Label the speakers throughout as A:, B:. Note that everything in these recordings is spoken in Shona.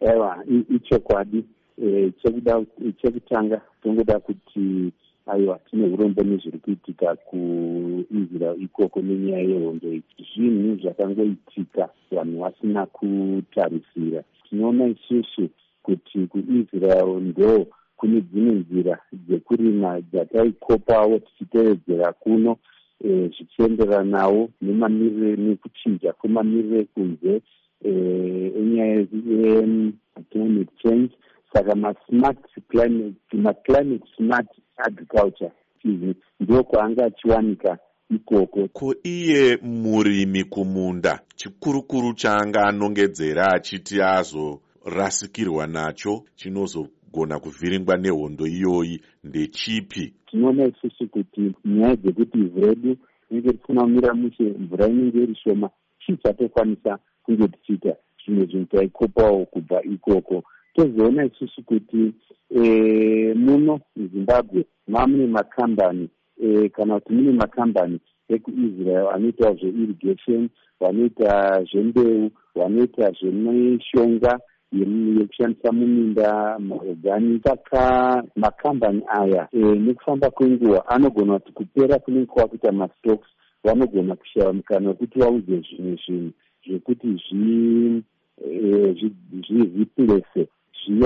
A: aiwa ichokwadi chekutanga tongoda kuti aiwa tine urombo nezviri kuitika kuisrael ikoko nenyaya yehondo iyi. Zvinhu zvakangoitika vanhu vasina kutarisira. Tinoona isusu kuti kuisrael ndo kune dzimwe nzira dzekurima dzataikopawo tichitevedzera kuno e, zvichienderanawo nemamirire nekuchinja kwemamirire ekunze e, enyaya saka masmart climate maclimate smart agriculture. Izvi ndo kwaanga achiwanika ikoko.
B: Ko iye murimi kumunda chikurukuru chaanga anongedzera achiti azorasikirwa nacho chinozogona kuvhiringwa nehondo iyoyi ndechipi
A: tinoona isusu kuti nyaya dzekuti ivhu redu rinenge risina kumira mushe mvura inenge iri shoma chii chatokwanisa kunge tichiita? Zvimwe zvinhu taikopawo kubva ikoko tozoona isusu kuti e, muno muzimbabwe maa mune makambani e, kana kuti mune makambani ekuisrael anoitawo zveirrigation vanoita zvembeu vanoita zvemishonga yekushandisa muminda maogani saka makambani aya e, nekufamba kwenguva anogona kuti kupera kunenge kwakuita mastocks vanogona kushava mukana wekuti vaudze zvimwe zvinhu zvekuti zvireplace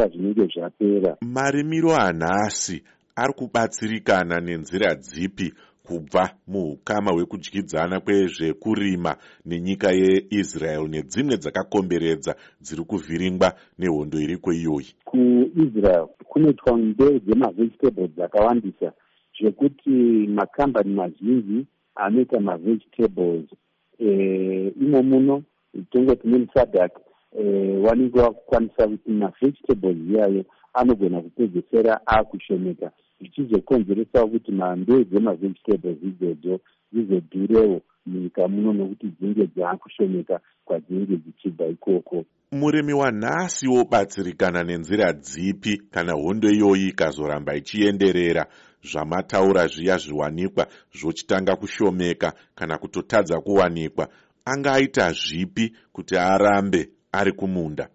A: zviya zvinenge zvapera.
B: Marimiro anhasi ari kubatsirikana nenzira dzipi kubva muukama hwekudyidzana kwezvekurima nenyika yeisrael nedzimwe dzakakomberedza dziri kuvhiringwa nehondo iriko iyoyi.
A: Kuisrael kunoitwa mbeu dzemavegetables dzakawandisa zvekuti makambani mazhinji anoita mavegetables. E, imo muno tongoti nemusadak Eh, vanenge vakukwanisa kuti mavegetables iyayo anogona kupedzesera akushomeka. Zvichizokonzeresawo kuti mandeu dzemavegetables idzodzo dzizodhurewo munyika muno nokuti dzinge dzaakushomeka kwadzinenge dzichibva ikoko.
B: Murimi wanhasi wobatsirikana nenzira dzipi kana hondo iyoyi ikazoramba ichienderera? Zvamataura zviya zviwanikwa zvochitanga kushomeka kana kutotadza kuwanikwa. Angaita zvipi kuti arambe ari kumunda?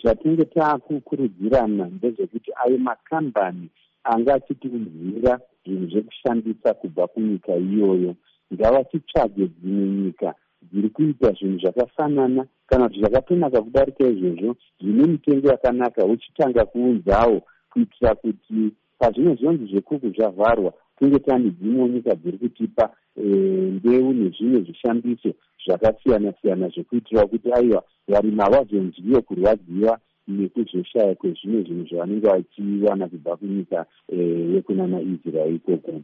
A: Zvatinenge taakukurudzirana ndezvekuti ayo makambani anga achitiudzira zvinhu zvekushandisa kubva kunyika iyoyo. Ngavachitsvage dzimwe nyika dziri kuita zvinhu zvakafanana kana kuti zvakatonaka kudarika izvozvo zvine mitengo yakanaka uchitanga kuunzawo kuitira kuti pazvino zvonzi zvekuku zvavharwa tinge tane dzimwe nyika dziri kutipa eh, mbeu nezvimwe zvishambiso zvakasiyana siyana zvekuitira kuti aiwa varimi havazonzwiwe kurwadziwa nekuzoshaya kwezvimwe zvinhu zvavanenge vachiwana kubva kunyika eh, yekunana israel ikokoko